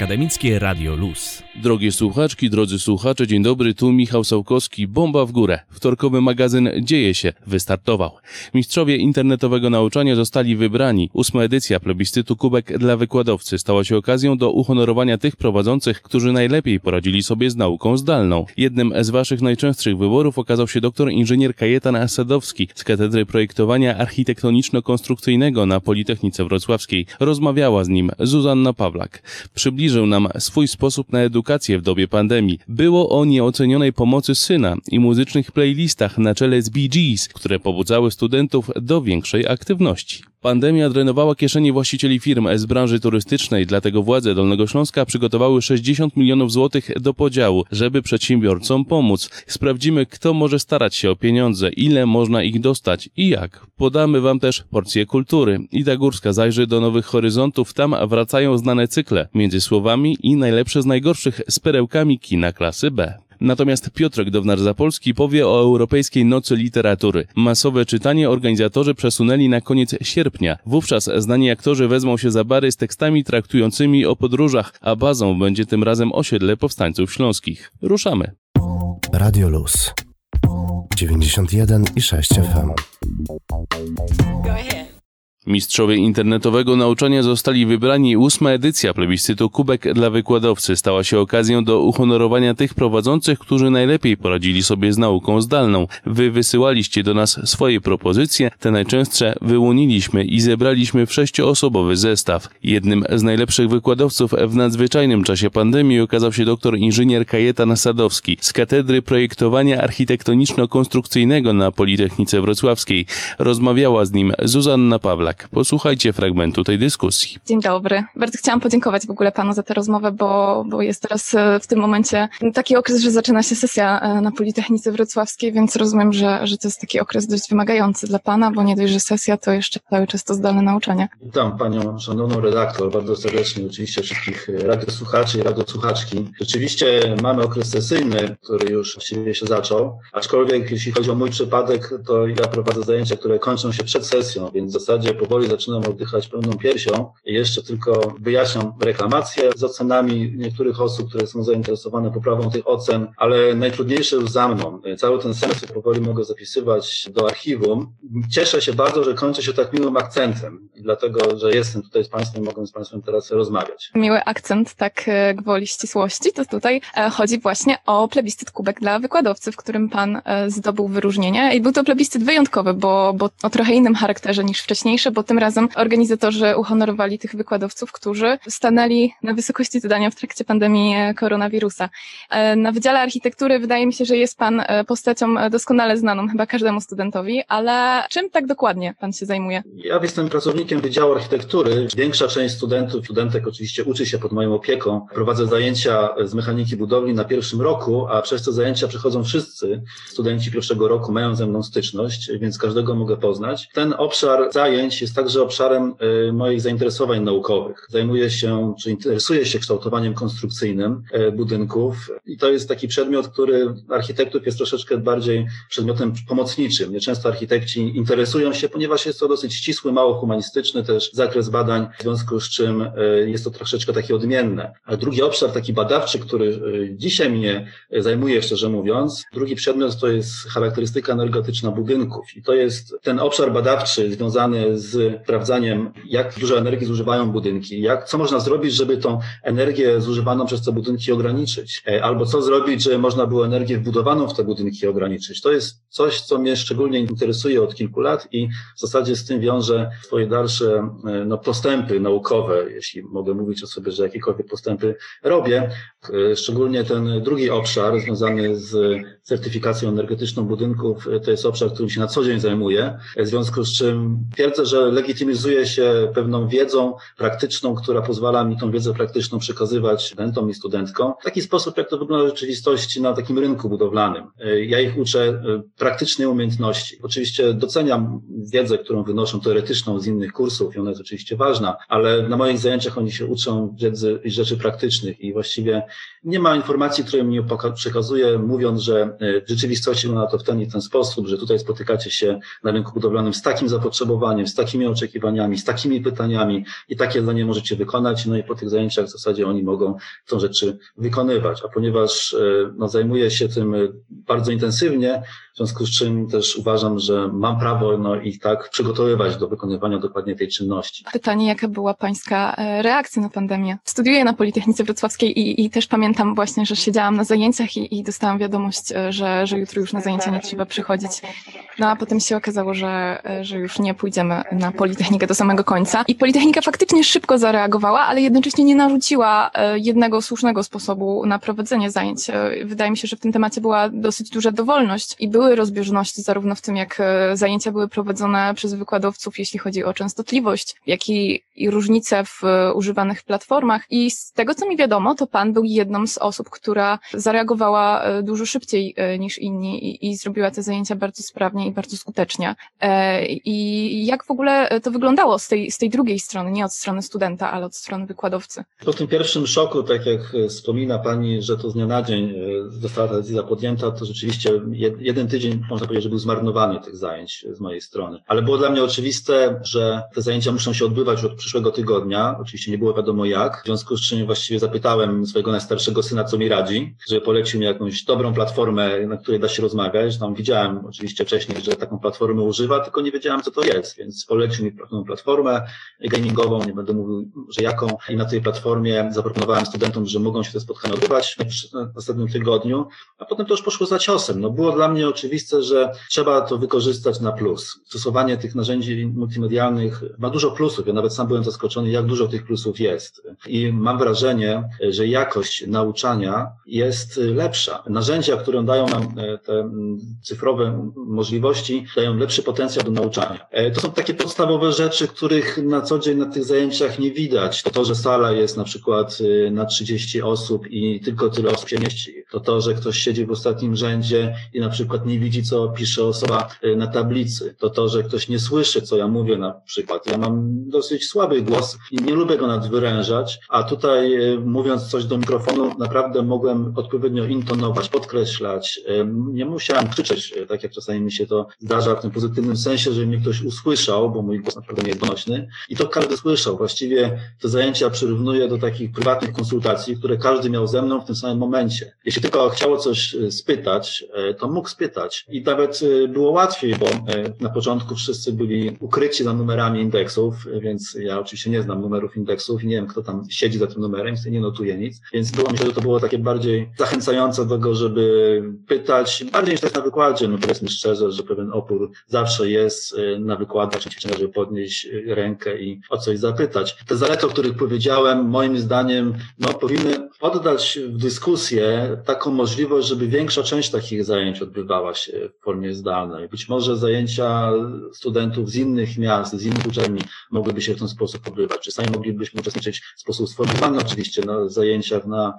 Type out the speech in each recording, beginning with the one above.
Akademickie Radio Luz. Drogie słuchaczki, drodzy słuchacze, dzień dobry, tu Michał Sałkowski, Bomba w górę. Wtorkowy magazyn Dzieje się wystartował. Mistrzowie internetowego nauczania zostali wybrani. Ósma edycja plebiscytu Kubek dla wykładowcy stała się okazją do uhonorowania tych prowadzących, którzy najlepiej poradzili sobie z nauką zdalną. Jednym z waszych najczęstszych wyborów okazał się doktor inżynier Kajetan Asadowski z Katedry Projektowania Architektoniczno-Konstrukcyjnego na Politechnice Wrocławskiej. Rozmawiała z nim Zuzanna Pawlak. Przybliżył nam swój sposób na edukację w dobie pandemii. Było o nieocenionej pomocy syna i muzycznych playlistach na czele z Gees, które pobudzały studentów do większej aktywności. Pandemia drenowała kieszenie właścicieli firm z branży turystycznej, dlatego władze Dolnego Śląska przygotowały 60 milionów złotych do podziału, żeby przedsiębiorcom pomóc. Sprawdzimy, kto może starać się o pieniądze, ile można ich dostać i jak. Podamy wam też porcję kultury. Ida Górska zajrzy do nowych horyzontów, tam wracają znane cykle, między słowami i najlepsze z najgorszych z perełkami kina klasy B. Natomiast Piotrek Downar-Zapolski powie o Europejskiej Nocy Literatury. Masowe czytanie organizatorzy przesunęli na koniec sierpnia. Wówczas znani aktorzy wezmą się za bary z tekstami traktującymi o podróżach, a bazą będzie tym razem osiedle powstańców śląskich. Ruszamy. Radio Luz 91 i 6 FM. Go ahead. Mistrzowie internetowego nauczania zostali wybrani. Ósma edycja plebiscytu Kubek dla wykładowcy stała się okazją do uhonorowania tych prowadzących, którzy najlepiej poradzili sobie z nauką zdalną. Wy wysyłaliście do nas swoje propozycje, te najczęstsze wyłoniliśmy i zebraliśmy w sześcioosobowy zestaw. Jednym z najlepszych wykładowców w nadzwyczajnym czasie pandemii okazał się doktor inżynier Kajetan Sadowski z Katedry Projektowania Architektoniczno-Konstrukcyjnego na Politechnice Wrocławskiej. Rozmawiała z nim Zuzanna Pawlak. Posłuchajcie fragmentu tej dyskusji. Dzień dobry. Bardzo chciałam podziękować w ogóle panu za tę rozmowę, bo, bo jest teraz e, w tym momencie taki okres, że zaczyna się sesja e, na Politechnice Wrocławskiej, więc rozumiem, że, że to jest taki okres dość wymagający dla pana, bo nie dość, że sesja, to jeszcze cały czas to zdalne nauczanie. Witam panią szanowną redaktor, bardzo serdecznie oczywiście wszystkich radiosłuchaczy i radiosłuchaczki. Rzeczywiście mamy okres sesyjny, który już właściwie się zaczął, aczkolwiek jeśli chodzi o mój przypadek, to ja prowadzę zajęcia, które kończą się przed sesją, więc w zasadzie powoli zaczynam oddychać pełną piersią. Jeszcze tylko wyjaśniam reklamacje z ocenami niektórych osób, które są zainteresowane poprawą tych ocen, ale najtrudniejsze już za mną. Cały ten semestr powoli mogę zapisywać do archiwum. Cieszę się bardzo, że kończy się tak miłym akcentem, dlatego, że jestem tutaj z Państwem, mogę z Państwem teraz rozmawiać. Miły akcent, tak e, gwoli ścisłości, to tutaj e, chodzi właśnie o plebiscyt kubek dla wykładowcy, w którym pan e, zdobył wyróżnienie i był to plebiscyt wyjątkowy, bo, bo o trochę innym charakterze niż wcześniejsze, bo tym razem organizatorzy uhonorowali tych wykładowców, którzy stanęli na wysokości zadania w trakcie pandemii koronawirusa. Na Wydziale Architektury wydaje mi się, że jest pan postacią doskonale znaną chyba każdemu studentowi, ale czym tak dokładnie pan się zajmuje? Ja jestem pracownikiem Wydziału Architektury. Większa część studentów, studentek oczywiście uczy się pod moją opieką. Prowadzę zajęcia z mechaniki budowli na pierwszym roku, a przez te zajęcia przychodzą wszyscy studenci pierwszego roku, mają ze mną styczność, więc każdego mogę poznać. Ten obszar zajęć jest także obszarem y, moich zainteresowań naukowych. Zajmuję się, czy interesuję się kształtowaniem konstrukcyjnym y, budynków i to jest taki przedmiot, który architektów jest troszeczkę bardziej przedmiotem pomocniczym. Nieczęsto architekci interesują się, ponieważ jest to dosyć ścisły, mało humanistyczny też zakres badań, w związku z czym y, jest to troszeczkę takie odmienne. A drugi obszar, taki badawczy, który dzisiaj mnie zajmuje, szczerze mówiąc, drugi przedmiot to jest charakterystyka energetyczna budynków i to jest ten obszar badawczy związany z sprawdzaniem, jak dużo energii zużywają budynki, jak, co można zrobić, żeby tą energię zużywaną przez te budynki ograniczyć, e, albo co zrobić, żeby można było energię wbudowaną w te budynki ograniczyć. To jest coś, co mnie szczególnie interesuje od kilku lat i w zasadzie z tym wiąże swoje dalsze e, no, postępy naukowe, jeśli mogę mówić o sobie, że jakiekolwiek postępy robię. E, szczególnie ten drugi obszar związany z certyfikacją energetyczną budynków, to jest obszar, którym się na co dzień zajmuję, w związku z czym twierdzę, że legitymizuje się pewną wiedzą praktyczną, która pozwala mi tą wiedzę praktyczną przekazywać studentom i studentkom w taki sposób, jak to wygląda w rzeczywistości na takim rynku budowlanym. Ja ich uczę praktycznej umiejętności. Oczywiście doceniam wiedzę, którą wynoszą teoretyczną z innych kursów i ona jest oczywiście ważna, ale na moich zajęciach oni się uczą wiedzy i rzeczy praktycznych i właściwie nie ma informacji, które mi przekazuje, mówiąc, że w rzeczywistości wygląda to w ten i ten sposób, że tutaj spotykacie się na rynku budowlanym z takim zapotrzebowaniem, z takimi oczekiwaniami, z takimi pytaniami i takie zadanie możecie wykonać, no i po tych zajęciach w zasadzie oni mogą tą rzeczy wykonywać, a ponieważ no, zajmuję się tym bardzo intensywnie, w związku z czym też uważam, że mam prawo no, ich tak przygotowywać do wykonywania dokładnie tej czynności. Pytanie, jaka była Pańska e, reakcja na pandemię? Studiuję na Politechnice Wrocławskiej i, i też pamiętam właśnie, że siedziałam na zajęciach i, i dostałam wiadomość, e, że, że jutro już na zajęcia nie trzeba przychodzić. No a potem się okazało, że, e, że już nie pójdziemy na Politechnikę do samego końca. I Politechnika faktycznie szybko zareagowała, ale jednocześnie nie narzuciła jednego słusznego sposobu na prowadzenie zajęć. Wydaje mi się, że w tym temacie była dosyć duża dowolność i były rozbieżności zarówno w tym, jak e, zajęcia były prowadzone przez wykładowców, jeśli chodzi o częstotliwość, jak i, i różnice w e, używanych platformach. I z tego, co mi wiadomo, to pan był jedną z osób, która zareagowała e, dużo szybciej niż inni i, i zrobiła te zajęcia bardzo sprawnie i bardzo skutecznie. I jak w ogóle to wyglądało z tej, z tej drugiej strony, nie od strony studenta, ale od strony wykładowcy? Po tym pierwszym szoku, tak jak wspomina pani, że to z dnia na dzień została ta decyzja podjęta, to rzeczywiście jeden tydzień, można powiedzieć, że był zmarnowany tych zajęć z mojej strony. Ale było dla mnie oczywiste, że te zajęcia muszą się odbywać od przyszłego tygodnia. Oczywiście nie było wiadomo jak, w związku z czym właściwie zapytałem swojego najstarszego syna, co mi radzi, że polecił mi jakąś dobrą platformę, na której da się rozmawiać. Tam widziałem oczywiście wcześniej, że taką platformę używa, tylko nie wiedziałem, co to jest, więc polecił mi pewną platformę gamingową, nie będę mówił, że jaką. I na tej platformie zaproponowałem studentom, że mogą się te spotkania odbywać w następnym tygodniu, a potem to już poszło za ciosem. No było dla mnie oczywiste, że trzeba to wykorzystać na plus. Stosowanie tych narzędzi multimedialnych ma dużo plusów. Ja nawet sam byłem zaskoczony, jak dużo tych plusów jest. I mam wrażenie, że jakość nauczania jest lepsza. Narzędzia, które dają nam e, te cyfrowe możliwości, dają lepszy potencjał do nauczania. E, to są takie podstawowe rzeczy, których na co dzień na tych zajęciach nie widać. To to, że sala jest na przykład e, na 30 osób i tylko tyle osób się mieści. To to, że ktoś siedzi w ostatnim rzędzie i na przykład nie widzi, co pisze osoba y, na tablicy. To to, że ktoś nie słyszy, co ja mówię na przykład. Ja mam dosyć słaby głos i nie lubię go nadwyrężać, a tutaj y, mówiąc coś do mikrofonu, naprawdę mogłem odpowiednio intonować, podkreślać. Y, nie musiałem krzyczeć, tak jak czasami mi się to zdarza w tym pozytywnym sensie, że mnie ktoś usłyszał, bo mój głos naprawdę nie jest donośny. I to każdy słyszał. Właściwie te zajęcia przyrównuję do takich prywatnych konsultacji, które każdy miał ze mną w tym samym momencie. Jeśli tylko chciało coś spytać, to mógł spytać. I nawet y, było łatwiej, bo na początku wszyscy byli ukryci za numerami indeksów, więc ja oczywiście nie znam numerów indeksów i nie wiem, kto tam siedzi za tym numerem, nie notuję nic. Więc było się, że to było takie bardziej zachęcające do tego, żeby pytać, bardziej niż tak na wykładzie, no powiedzmy szczerze, że pewien opór zawsze jest na wykładach czy żeby podnieść rękę i o coś zapytać. Te zalety, o których powiedziałem, moim zdaniem, no powinny oddać w dyskusję taką możliwość, żeby większa część takich zajęć odbywała się w formie zdalnej. Być może zajęcia studentów z innych miast, z innych uczelni mogłyby się w ten sposób odbywać. Czasami moglibyśmy uczestniczyć w sposób sformułowany oczywiście na zajęciach na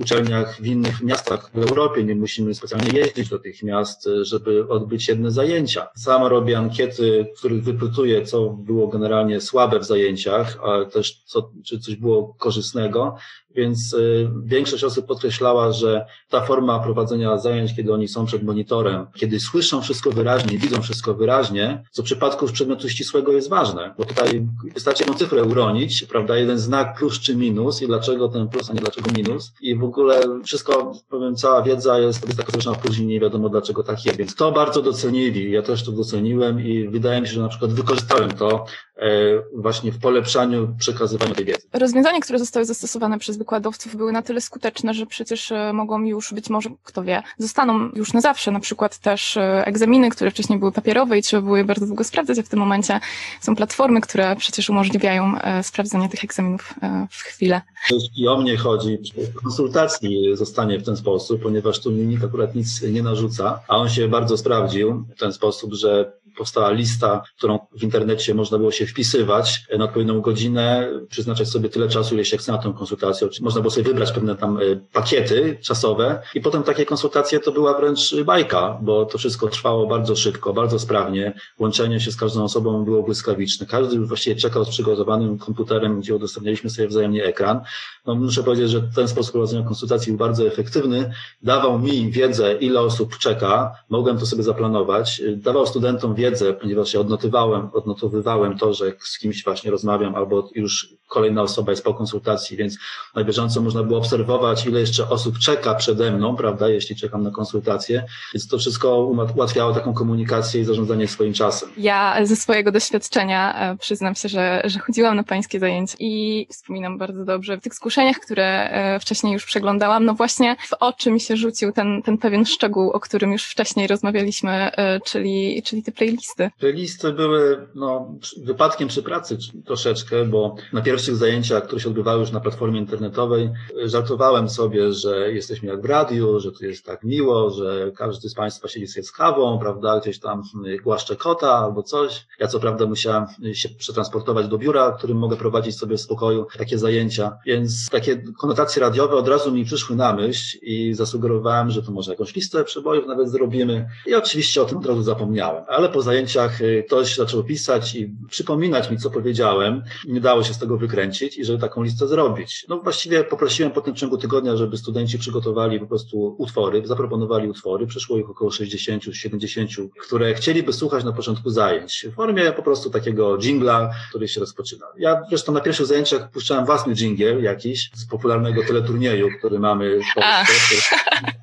uczelniach w innych miastach w Europie. Nie musimy specjalnie jeździć do tych miast, żeby odbyć jedne zajęcia. Sam robię ankiety, w których wypytuję, co było generalnie słabe w zajęciach, ale też co, czy coś było korzystnego. Więc y, większość osób podkreślała, że ta forma prowadzenia zajęć, kiedy oni są przed monitorem, kiedy słyszą wszystko wyraźnie, widzą wszystko wyraźnie, co w przypadku przedmiotu ścisłego jest ważne, bo tutaj wystarczy jedną cyfrę uronić, prawda, jeden znak plus czy minus i dlaczego ten plus, a nie dlaczego minus. I w ogóle wszystko, powiem, cała wiedza jest, jest taka zresztą później nie wiadomo dlaczego tak jest, więc to bardzo docenili, ja też to doceniłem i wydaje mi się, że na przykład wykorzystałem to e, właśnie w polepszaniu przekazywania tej wiedzy. Rozwiązania, które zostały zastosowane przez wykładowców były na tyle skuteczne, że przecież e, mogą już być może, kto wie, zostaną już na zawsze. Na przykład też e, egzaminy, które wcześniej były papierowe i trzeba było je bardzo długo sprawdzać, a w tym momencie są platformy, które przecież umożliwiają e, sprawdzenie tych egzaminów w chwilę. Jeśli o mnie chodzi, konsultacji zostanie w ten sposób, ponieważ tu mi nikt akurat nic nie narzuca, a on się bardzo sprawdził w ten sposób, że powstała lista, którą w internecie można było się wpisywać na odpowiednią godzinę, przeznaczać sobie tyle czasu, ile się chce na tę konsultację. Można było sobie wybrać pewne tam pakiety czasowe i potem takie konsultacje to była wręcz bajka, bo to wszystko trwało bardzo szybko, bardzo sprawnie. Łączenie się z każdą osobą było błyskawiczne. Każdy właściwie czekał z przygotowanym komputerem, gdzie udostępnialiśmy sobie wzajemnie ekran. No, muszę powiedzieć, że ten sposób prowadzenia konsultacji był bardzo efektywny. Dawał mi wiedzę, ile osób czeka. Mogłem to sobie zaplanować. Dawał studentom wiedzę, ponieważ ja odnotowywałem, odnotowywałem to, że z kimś właśnie rozmawiam albo już kolejna osoba jest po konsultacji, więc na bieżąco można było obserwować, ile jeszcze osób czeka przede mną, prawda, jeśli czekam na konsultację. Więc to wszystko ułatwiało taką komunikację i zarządzanie swoim czasem. Ja ze swojego doświadczenia e, przyznam się, że, że chodziłam na pańskie zajęcia i wspominam bardzo dobrze w tych skuszeniach, które e, wcześniej już przeglądałam, no właśnie w oczy mi się rzucił ten, ten pewien szczegół, o którym już wcześniej rozmawialiśmy, e, czyli, czyli te playlisty. Playlisty były no, wypadkiem przy pracy troszeczkę, bo na pierwszych zajęciach, które się odbywały już na platformie internetowej, żartowałem sobie, że jesteśmy jak w radiu, że tu jest tak miło, że każdy z Państwa siedzi sobie z kawą, prawda, gdzieś tam głaszcze kota albo coś. Ja co prawda musiałem się przetransportować do biura, którym mogę prowadzić sobie w spokoju takie zajęcia, więc takie konotacje radiowe od razu mi przyszły na myśl i zasugerowałem, że to może jakąś listę przebojów nawet zrobimy i oczywiście o tym od razu zapomniałem, ale po zajęciach y, ktoś zaczął pisać i przypominać mi, co powiedziałem, nie dało się z tego wykręcić i żeby taką listę zrobić. No właściwie poprosiłem po tym ciągu tygodnia, żeby studenci przygotowali po prostu utwory, zaproponowali utwory, przyszło ich około 60, 70, które chcieliby słuchać na początku zajęć w formie po prostu takiego jingla, który się rozpoczyna. Ja zresztą na pierwszych zajęciach puszczałem własny jingle jakiś z popularnego teleturnieju, który mamy w Polsce.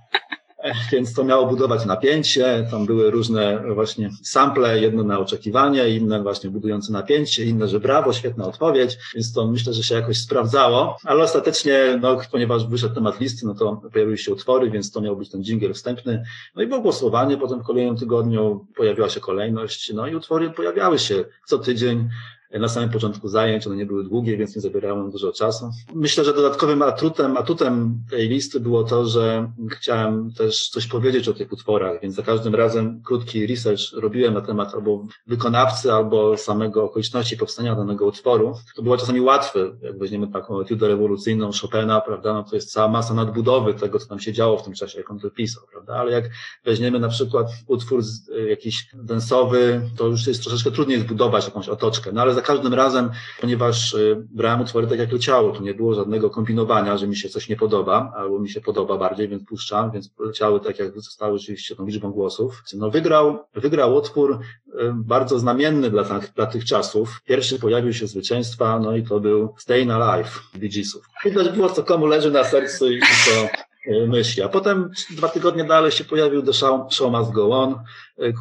Więc to miało budować napięcie, tam były różne właśnie sample, jedno na oczekiwanie, inne właśnie budujące napięcie, inne, że brawo, świetna odpowiedź, więc to myślę, że się jakoś sprawdzało, ale ostatecznie, no, ponieważ wyszedł temat listy, no to pojawiły się utwory, więc to miał być ten dżingiel wstępny, no i było głosowanie, potem w kolejnym tygodniu pojawiła się kolejność, no i utwory pojawiały się co tydzień, na samym początku zajęć, one nie były długie, więc nie zabierały dużo czasu. Myślę, że dodatkowym atutem, atutem tej listy było to, że chciałem też coś powiedzieć o tych utworach, więc za każdym razem krótki research robiłem na temat albo wykonawcy, albo samego okoliczności powstania danego utworu. To było czasami łatwe, jak weźmiemy taką etiudę rewolucyjną Chopina, prawda, no to jest cała masa nadbudowy tego, co tam się działo w tym czasie, jak on to pisał, prawda, ale jak weźmiemy na przykład utwór jakiś densowy, to już jest troszeczkę trudniej zbudować jakąś otoczkę, no ale za każdym razem, ponieważ y, brałem utwory tak jak leciało, tu nie było żadnego kombinowania, że mi się coś nie podoba, albo mi się podoba bardziej, więc puszczam, więc leciały tak jak zostały oczywiście tą liczbą głosów. No wygrał, wygrał utwór y, bardzo znamienny dla, dla tych czasów. Pierwszy pojawił się zwycięstwa, no i to był Staying Alive Bee Geesów. Widać było, co komu leży na sercu i co myśli. A potem dwa tygodnie dalej się pojawił The Show, show Must Go On,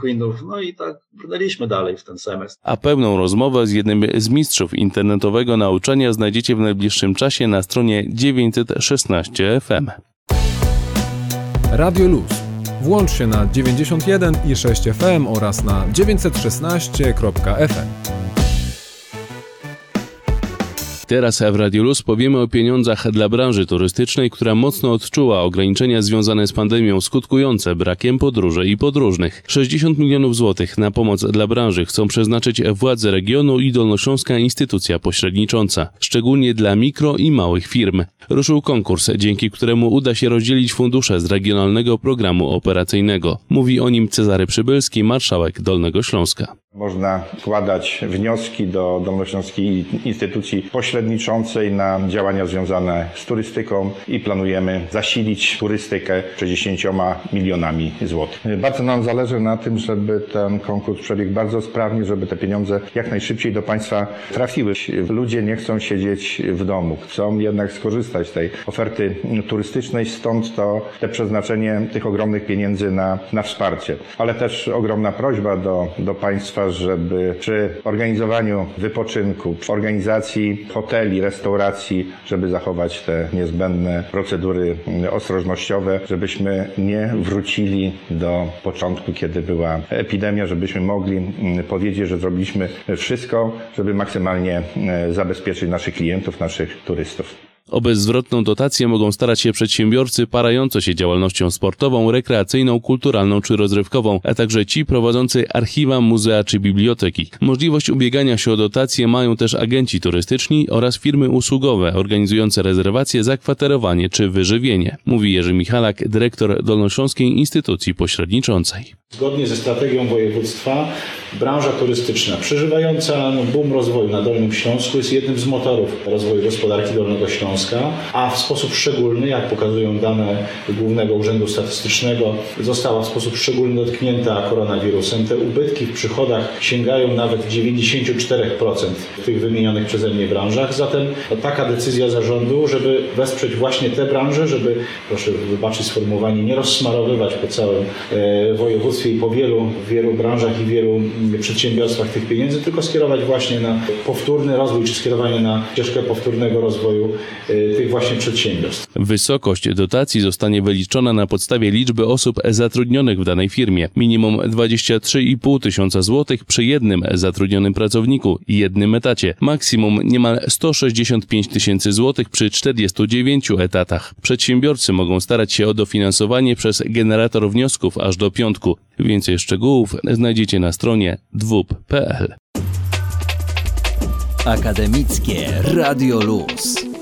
Queenów, no i tak brnęliśmy dalej w ten semestr. A pełną rozmowę z jednym z mistrzów internetowego nauczania znajdziecie w najbliższym czasie na stronie 916 FM. Radio Luz. Włącz się na 91 i 6 FM oraz na 916.fm. Teraz w Radio Luz powiemy o pieniądzach dla branży turystycznej, która mocno odczuła ograniczenia związane z pandemią skutkujące brakiem podróży i podróżnych. 60 milionów złotych na pomoc dla branży chcą przeznaczyć władze regionu i Dolnośląska Instytucja Pośrednicząca, szczególnie dla mikro i małych firm. Ruszył konkurs, dzięki któremu uda się rozdzielić fundusze z regionalnego programu operacyjnego. Mówi o nim Cezary Przybylski, marszałek Dolnego Śląska. Można składać wnioski do Dolnośląskiej Instytucji Pośredniczącej na działania związane z turystyką i planujemy zasilić turystykę 60 milionami złotych. Bardzo nam zależy na tym, żeby ten konkurs przebiegł bardzo sprawnie, żeby te pieniądze jak najszybciej do Państwa trafiły. Ludzie nie chcą siedzieć w domu, chcą jednak skorzystać z tej oferty turystycznej, stąd to te przeznaczenie tych ogromnych pieniędzy na, na wsparcie. Ale też ogromna prośba do, do Państwa, żeby przy organizowaniu wypoczynku, przy organizacji hoteli, restauracji, żeby zachować te niezbędne procedury ostrożnościowe, żebyśmy nie wrócili do początku, kiedy była epidemia, żebyśmy mogli powiedzieć, że zrobiliśmy wszystko, żeby maksymalnie zabezpieczyć naszych klientów, naszych turystów. O bezzwrotną dotację mogą starać się przedsiębiorcy parający się działalnością sportową, rekreacyjną, kulturalną czy rozrywkową, a także ci prowadzący archiwa, muzea czy biblioteki. Możliwość ubiegania się o dotacje mają też agenci turystyczni oraz firmy usługowe organizujące rezerwacje, zakwaterowanie czy wyżywienie, mówi Jerzy Michalak, dyrektor Dolnośląskiej Instytucji Pośredniczącej. Zgodnie ze strategią województwa branża turystyczna przeżywająca boom rozwoju na Dolnym Śląsku jest jednym z motorów rozwoju gospodarki Dolnego Śląska, a w sposób szczególny, jak pokazują dane Głównego Urzędu Statystycznego, została w sposób szczególny dotknięta koronawirusem. Te ubytki w przychodach sięgają nawet 94% w tych wymienionych przeze mnie branżach. Zatem taka decyzja zarządu, żeby wesprzeć właśnie te branże, żeby, proszę wybaczyć sformułowanie, nie rozsmarowywać po całym e, województwie i po wielu, wielu branżach i wielu przedsiębiorstwach tych pieniędzy, tylko skierować właśnie na powtórny rozwój, czy skierowanie na ścieżkę powtórnego rozwoju tych właśnie przedsiębiorstw. Wysokość dotacji zostanie wyliczona na podstawie liczby osób zatrudnionych w danej firmie. Minimum 23,5 tysiąca złotych przy jednym zatrudnionym pracowniku i jednym etacie. Maksimum niemal 165 tysięcy złotych przy 49 etatach. Przedsiębiorcy mogą starać się o dofinansowanie przez generator wniosków aż do piątku. Więcej szczegółów znajdziecie na stronie dwup.pl. Akademickie Radio Luz.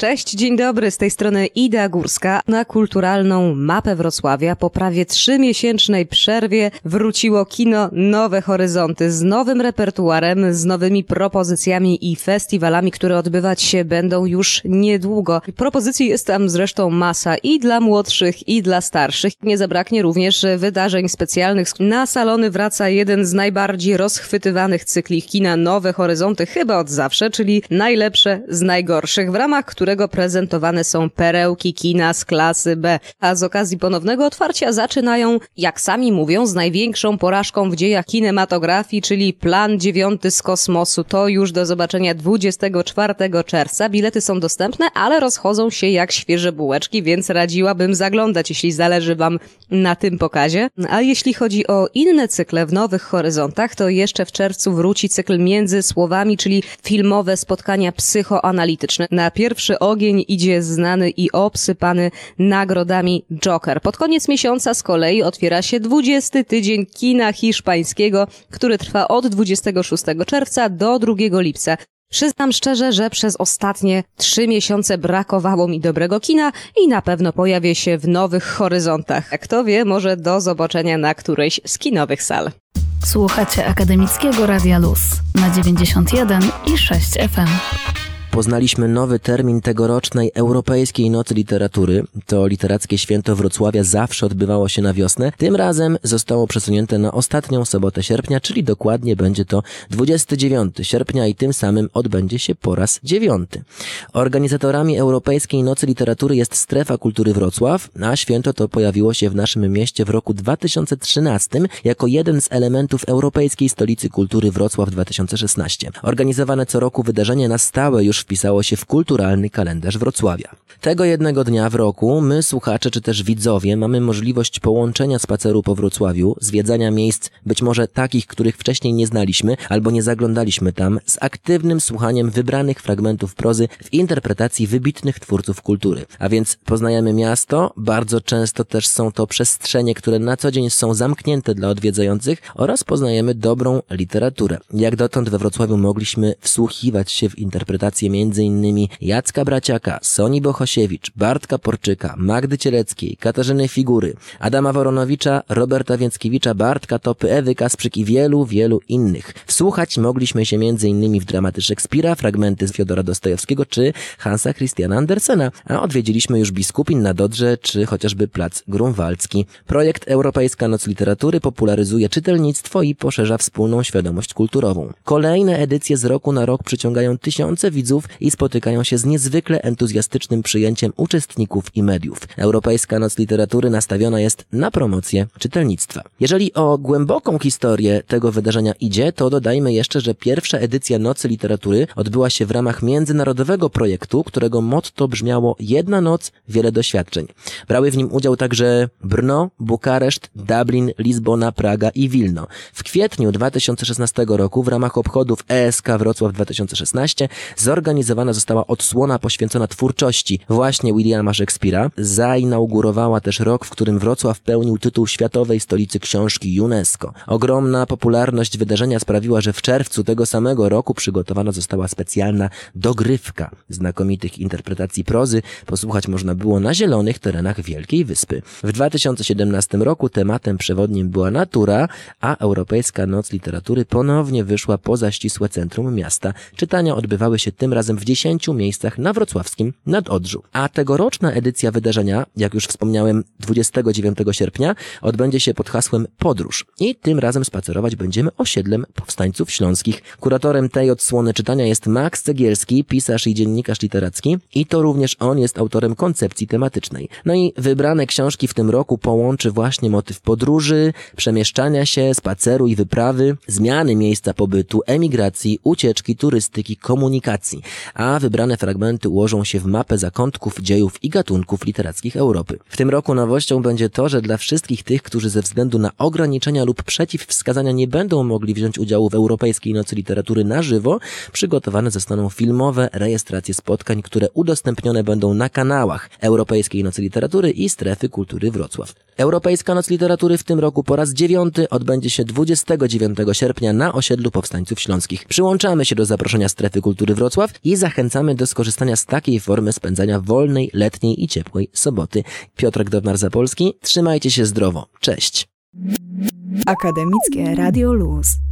Cześć, dzień dobry, z tej strony Ida Górska. Na kulturalną mapę Wrocławia po prawie trzymiesięcznej przerwie wróciło kino Nowe Horyzonty z nowym repertuarem, z nowymi propozycjami i festiwalami, które odbywać się będą już niedługo. Propozycji jest tam zresztą masa i dla młodszych, i dla starszych. Nie zabraknie również wydarzeń specjalnych. Na salony wraca jeden z najbardziej rozchwytywanych cykli kina Nowe Horyzonty chyba od zawsze, czyli najlepsze z najgorszych, w ramach którego prezentowane są perełki kina z klasy B. A z okazji ponownego otwarcia zaczynają, jak sami mówią, z największą porażką w dziejach kinematografii, czyli Plan dziewiąty z kosmosu. To już do zobaczenia 24 czerwca. Bilety są dostępne, ale rozchodzą się jak świeże bułeczki, więc radziłabym zaglądać, jeśli zależy Wam na tym pokazie. A jeśli chodzi o inne cykle w Nowych Horyzontach, to jeszcze w czerwcu wróci cykl Między Słowami, czyli filmowe spotkania psychoanalityczne. Na pierwszy ogień idzie znany i obsypany nagrodami Joker. Pod koniec miesiąca z kolei otwiera się 20 tydzień kina hiszpańskiego, który trwa od 26 czerwca do 2 lipca. Przyznam szczerze, że przez ostatnie trzy miesiące brakowało mi dobrego kina i na pewno pojawię się w nowych horyzontach. Kto wie, może do zobaczenia na którejś z kinowych sal. Słuchacie Akademickiego Radia Luz na 91 i 6 FM poznaliśmy nowy termin tegorocznej Europejskiej Nocy Literatury. To literackie święto Wrocławia zawsze odbywało się na wiosnę. Tym razem zostało przesunięte na ostatnią sobotę sierpnia, czyli dokładnie będzie to 29 sierpnia i tym samym odbędzie się po raz dziewiąty. Organizatorami Europejskiej Nocy Literatury jest Strefa Kultury Wrocław, a święto to pojawiło się w naszym mieście w roku 2013 jako jeden z elementów Europejskiej Stolicy Kultury Wrocław 2016. Organizowane co roku wydarzenie na stałe już wpisało się w kulturalny kalendarz Wrocławia. Tego jednego dnia w roku my, słuchacze czy też widzowie, mamy możliwość połączenia spaceru po Wrocławiu, zwiedzania miejsc być może takich, których wcześniej nie znaliśmy albo nie zaglądaliśmy tam, z aktywnym słuchaniem wybranych fragmentów prozy w interpretacji wybitnych twórców kultury. A więc poznajemy miasto, bardzo często też są to przestrzenie, które na co dzień są zamknięte dla odwiedzających oraz poznajemy dobrą literaturę. Jak dotąd we Wrocławiu mogliśmy wsłuchiwać się w interpretację m.in. Jacka Braciaka, Soni Bohosiewicz, Bartka Porczyka, Magdy Cieleckiej, Katarzyny Figury, Adama Woronowicza, Roberta Więckiewicza, Bartka Topy, Ewy Kasprzyk i wielu, wielu innych. Wsłuchać mogliśmy się m.in. w dramaty Szekspira, fragmenty z Fiodora Dostojewskiego czy Hansa Christiana Andersena, a odwiedziliśmy już Biskupin na Dodrze czy chociażby Plac Grunwaldzki. Projekt Europejska Noc Literatury popularyzuje czytelnictwo i poszerza wspólną świadomość kulturową. Kolejne edycje z roku na rok przyciągają tysiące widzów i spotykają się z niezwykle entuzjastycznym przyjęciem uczestników i mediów. Europejska Noc Literatury nastawiona jest na promocję czytelnictwa. Jeżeli o głęboką historię tego wydarzenia idzie, to dodajmy jeszcze, że pierwsza edycja Nocy Literatury odbyła się w ramach międzynarodowego projektu, którego motto brzmiało Jedna noc, wiele doświadczeń. Brały w nim udział także Brno, Bukareszt, Dublin, Lizbona, Praga i Wilno. W kwietniu 2016 roku w ramach obchodów ESK Wrocław 2016 zorganizowano zorganizowana została odsłona poświęcona twórczości właśnie Williama Shakespeare'a. Zainaugurowała też rok, w którym Wrocław pełnił tytuł Światowej Stolicy Książki UNESCO. Ogromna popularność wydarzenia sprawiła, że w czerwcu tego samego roku przygotowana została specjalna dogrywka znakomitych interpretacji prozy. Posłuchać można było na zielonych terenach Wielkiej Wyspy. W 2017 roku tematem przewodnim była natura, a Europejska Noc Literatury ponownie wyszła poza ścisłe centrum miasta. Czytania odbywały się tym razem w 10 miejscach na wrocławskim Nadodrzu. A tegoroczna edycja wydarzenia, jak już wspomniałem, 29 sierpnia odbędzie się pod hasłem Podróż. I tym razem spacerować będziemy osiedlem powstańców śląskich. Kuratorem tej odsłony czytania jest Max Cegielski, pisarz i dziennikarz literacki i to również on jest autorem koncepcji tematycznej. No i wybrane książki w tym roku połączy właśnie motyw podróży, przemieszczania się, spaceru i wyprawy, zmiany miejsca pobytu, emigracji, ucieczki, turystyki, komunikacji, a wybrane fragmenty ułożą się w mapę zakątków, dziejów i gatunków literackich Europy. W tym roku nowością będzie to, że dla wszystkich tych, którzy ze względu na ograniczenia lub przeciwwskazania nie będą mogli wziąć udziału w Europejskiej Nocy Literatury na żywo, przygotowane zostaną filmowe rejestracje spotkań, które udostępnione będą na kanałach Europejskiej Nocy Literatury i Strefy Kultury Wrocław. Europejska Noc Literatury w tym roku po raz dziewiąty odbędzie się 29 sierpnia na osiedlu Powstańców Śląskich. Przyłączamy się do zaproszenia Strefy Kultury Wrocław i zachęcamy do skorzystania z takiej formy spędzania wolnej, letniej i ciepłej soboty. Piotr Gdownar-Zapolski, trzymajcie się zdrowo. Cześć! Akademickie Radio Luz.